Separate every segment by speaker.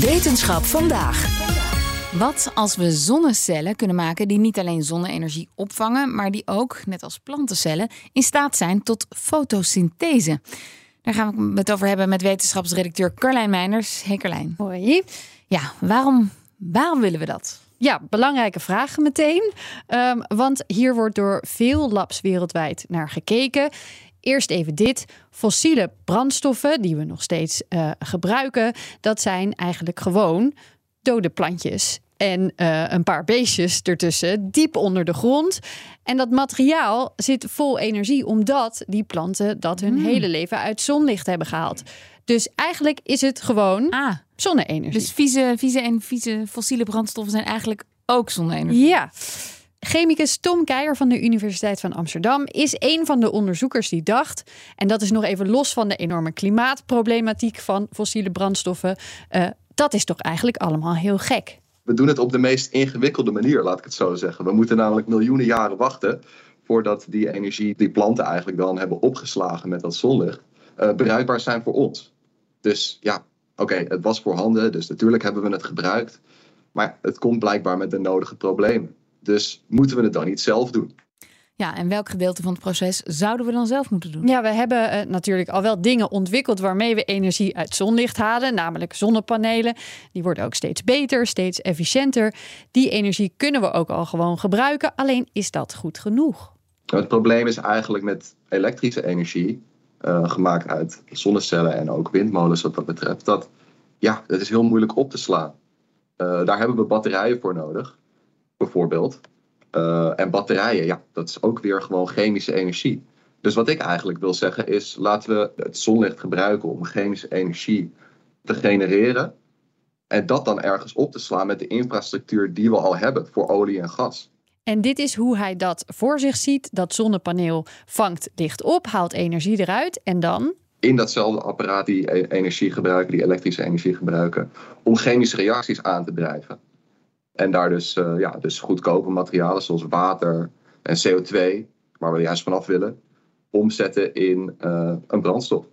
Speaker 1: Wetenschap vandaag.
Speaker 2: Wat als we zonnecellen kunnen maken die niet alleen zonne-energie opvangen, maar die ook, net als plantencellen, in staat zijn tot fotosynthese? Daar gaan we het over hebben met wetenschapsredacteur Carlijn Meiners. Hey Carlijn.
Speaker 3: Hoi.
Speaker 2: Ja, waarom, waarom willen we dat?
Speaker 3: Ja, belangrijke vragen meteen. Um, want hier wordt door veel labs wereldwijd naar gekeken. Eerst even dit. Fossiele brandstoffen, die we nog steeds uh, gebruiken, dat zijn eigenlijk gewoon dode plantjes. En uh, een paar beestjes ertussen, diep onder de grond. En dat materiaal zit vol energie, omdat die planten dat hun
Speaker 2: Mm.
Speaker 3: hele leven uit zonlicht hebben gehaald. Dus eigenlijk is het gewoon
Speaker 2: Ah,
Speaker 3: zonne-energie.
Speaker 2: dus vieze, vieze en vieze fossiele brandstoffen zijn eigenlijk ook zonne-energie.
Speaker 3: Ja. Chemicus Tom Keijer van de Universiteit van Amsterdam is een van de onderzoekers die dacht, en dat is nog even los van de enorme klimaatproblematiek van fossiele brandstoffen, uh, dat is toch eigenlijk allemaal heel gek.
Speaker 4: We doen het op de meest ingewikkelde manier, laat ik het zo zeggen. We moeten namelijk miljoenen jaren wachten voordat die energie die planten eigenlijk dan hebben opgeslagen met dat zonlicht, uh, bereikbaar zijn voor ons. Dus ja, oké, het was voorhanden, dus natuurlijk hebben we het gebruikt. Maar het komt blijkbaar met de nodige problemen. Dus moeten we het dan niet zelf doen?
Speaker 2: Ja, en welk gedeelte van het proces zouden we dan zelf moeten doen?
Speaker 3: Ja, we hebben uh, natuurlijk al wel dingen ontwikkeld waarmee we energie uit zonlicht halen, namelijk zonnepanelen. Die worden ook steeds beter, steeds efficiënter. Die energie kunnen we ook al gewoon gebruiken, alleen is dat goed genoeg?
Speaker 4: Het probleem is eigenlijk met elektrische energie, uh, gemaakt uit zonnecellen en ook windmolens wat dat betreft, dat ja, het is heel moeilijk op te slaan. Uh, daar hebben we batterijen voor nodig, bijvoorbeeld. Uh, en batterijen, ja, dat is ook weer gewoon chemische energie. Dus wat ik eigenlijk wil zeggen is, laten we het zonlicht gebruiken om chemische energie te genereren. En dat dan ergens op te slaan met de infrastructuur die we al hebben voor olie en gas.
Speaker 3: En dit is hoe hij dat voor zich ziet. Dat zonnepaneel vangt licht op, haalt energie eruit en dan
Speaker 4: in datzelfde apparaat die energie gebruiken, die elektrische energie gebruiken, om chemische reacties aan te drijven. En daar dus, uh, ja, dus goedkope materialen zoals water en CO2, waar we juist vanaf willen, omzetten in uh, een brandstof.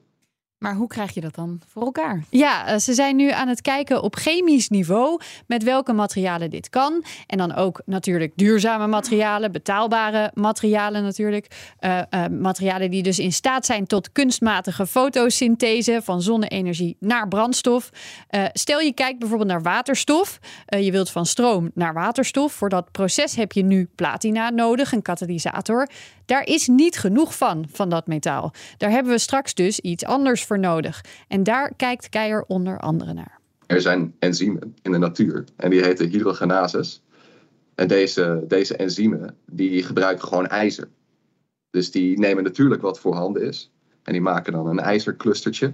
Speaker 2: Maar hoe krijg je dat dan voor elkaar?
Speaker 3: Ja, ze zijn nu aan het kijken op chemisch niveau met welke materialen dit kan. En dan ook natuurlijk duurzame materialen, betaalbare materialen natuurlijk. Uh, uh, materialen die dus in staat zijn tot kunstmatige fotosynthese van zonne-energie naar brandstof. Stel je kijkt bijvoorbeeld naar waterstof. je wilt van stroom naar waterstof. Voor dat proces heb je nu platina nodig, een katalysator. Daar is niet genoeg van, van dat metaal. Daar hebben we straks dus iets anders voor nodig. En daar kijkt Keijer onder andere naar.
Speaker 4: Er zijn enzymen in de natuur en die heten hydrogenases. En deze, deze enzymen die gebruiken gewoon ijzer. Dus die nemen natuurlijk wat voorhanden is. En die maken dan een ijzerclustertje.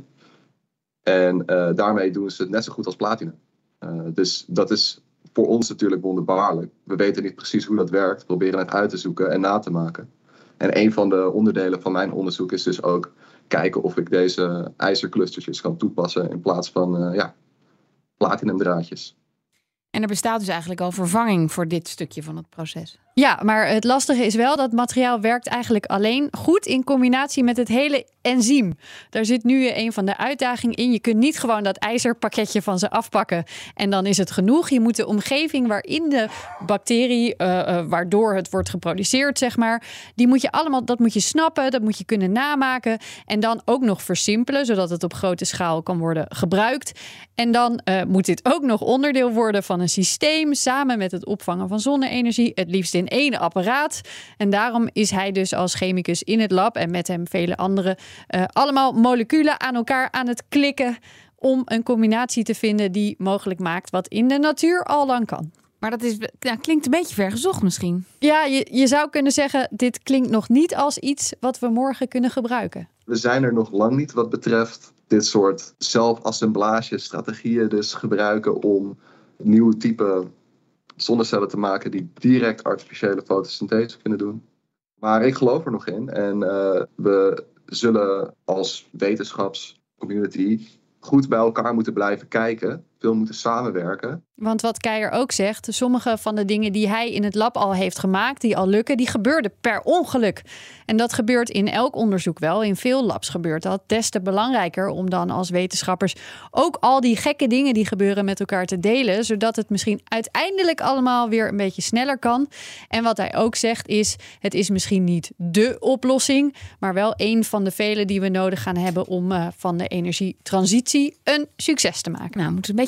Speaker 4: En uh, daarmee doen ze het net zo goed als platina. Uh, dus dat is voor ons natuurlijk wonderbaarlijk. We weten niet precies hoe dat werkt. We proberen het uit te zoeken en na te maken. En een van de onderdelen van mijn onderzoek is dus ook kijken of ik deze ijzerclustertjes kan toepassen in plaats van uh, ja, platinumdraadjes.
Speaker 2: Er bestaat dus eigenlijk al vervanging voor dit stukje van het proces.
Speaker 3: Ja, maar het lastige is wel dat materiaal werkt eigenlijk alleen goed in combinatie met het hele enzym. Daar zit nu een van de uitdagingen in. Je kunt niet gewoon dat ijzerpakketje van ze afpakken en dan is het genoeg. Je moet de omgeving waarin de bacterie, uh, uh, waardoor het wordt geproduceerd, zeg maar, die moet je allemaal, dat moet je snappen, dat moet je kunnen namaken en dan ook nog versimpelen, zodat het op grote schaal kan worden gebruikt. En dan uh, moet dit ook nog onderdeel worden van een systeem samen met het opvangen van zonne-energie, het liefst in één apparaat. En daarom is hij dus als chemicus in het lab en met hem vele anderen uh, allemaal moleculen aan elkaar aan het klikken om een combinatie te vinden die mogelijk maakt wat in de natuur al lang kan.
Speaker 2: Maar dat is, ja, klinkt een beetje vergezocht misschien.
Speaker 3: Ja, je, je zou kunnen zeggen, dit klinkt nog niet als iets wat we morgen kunnen gebruiken.
Speaker 4: We zijn er nog lang niet wat betreft dit soort zelfassemblage-strategieën dus gebruiken om nieuwe type zonnecellen te maken die direct artificiële fotosynthese kunnen doen. Maar ik geloof er nog in en uh, we zullen als wetenschapscommunity goed bij elkaar moeten blijven kijken, veel moeten samenwerken.
Speaker 3: Want wat Keijer ook zegt, sommige van de dingen die hij in het lab al heeft gemaakt, die al lukken, die gebeurden per ongeluk. En dat gebeurt in elk onderzoek wel. In veel labs gebeurt dat. Des te belangrijker om dan als wetenschappers ook al die gekke dingen die gebeuren met elkaar te delen, zodat het misschien uiteindelijk allemaal weer een beetje sneller kan. En wat hij ook zegt is: het is misschien niet de oplossing, maar wel een van de vele die we nodig gaan hebben om uh, van de energietransitie een succes te maken.
Speaker 2: Nou, moeten we een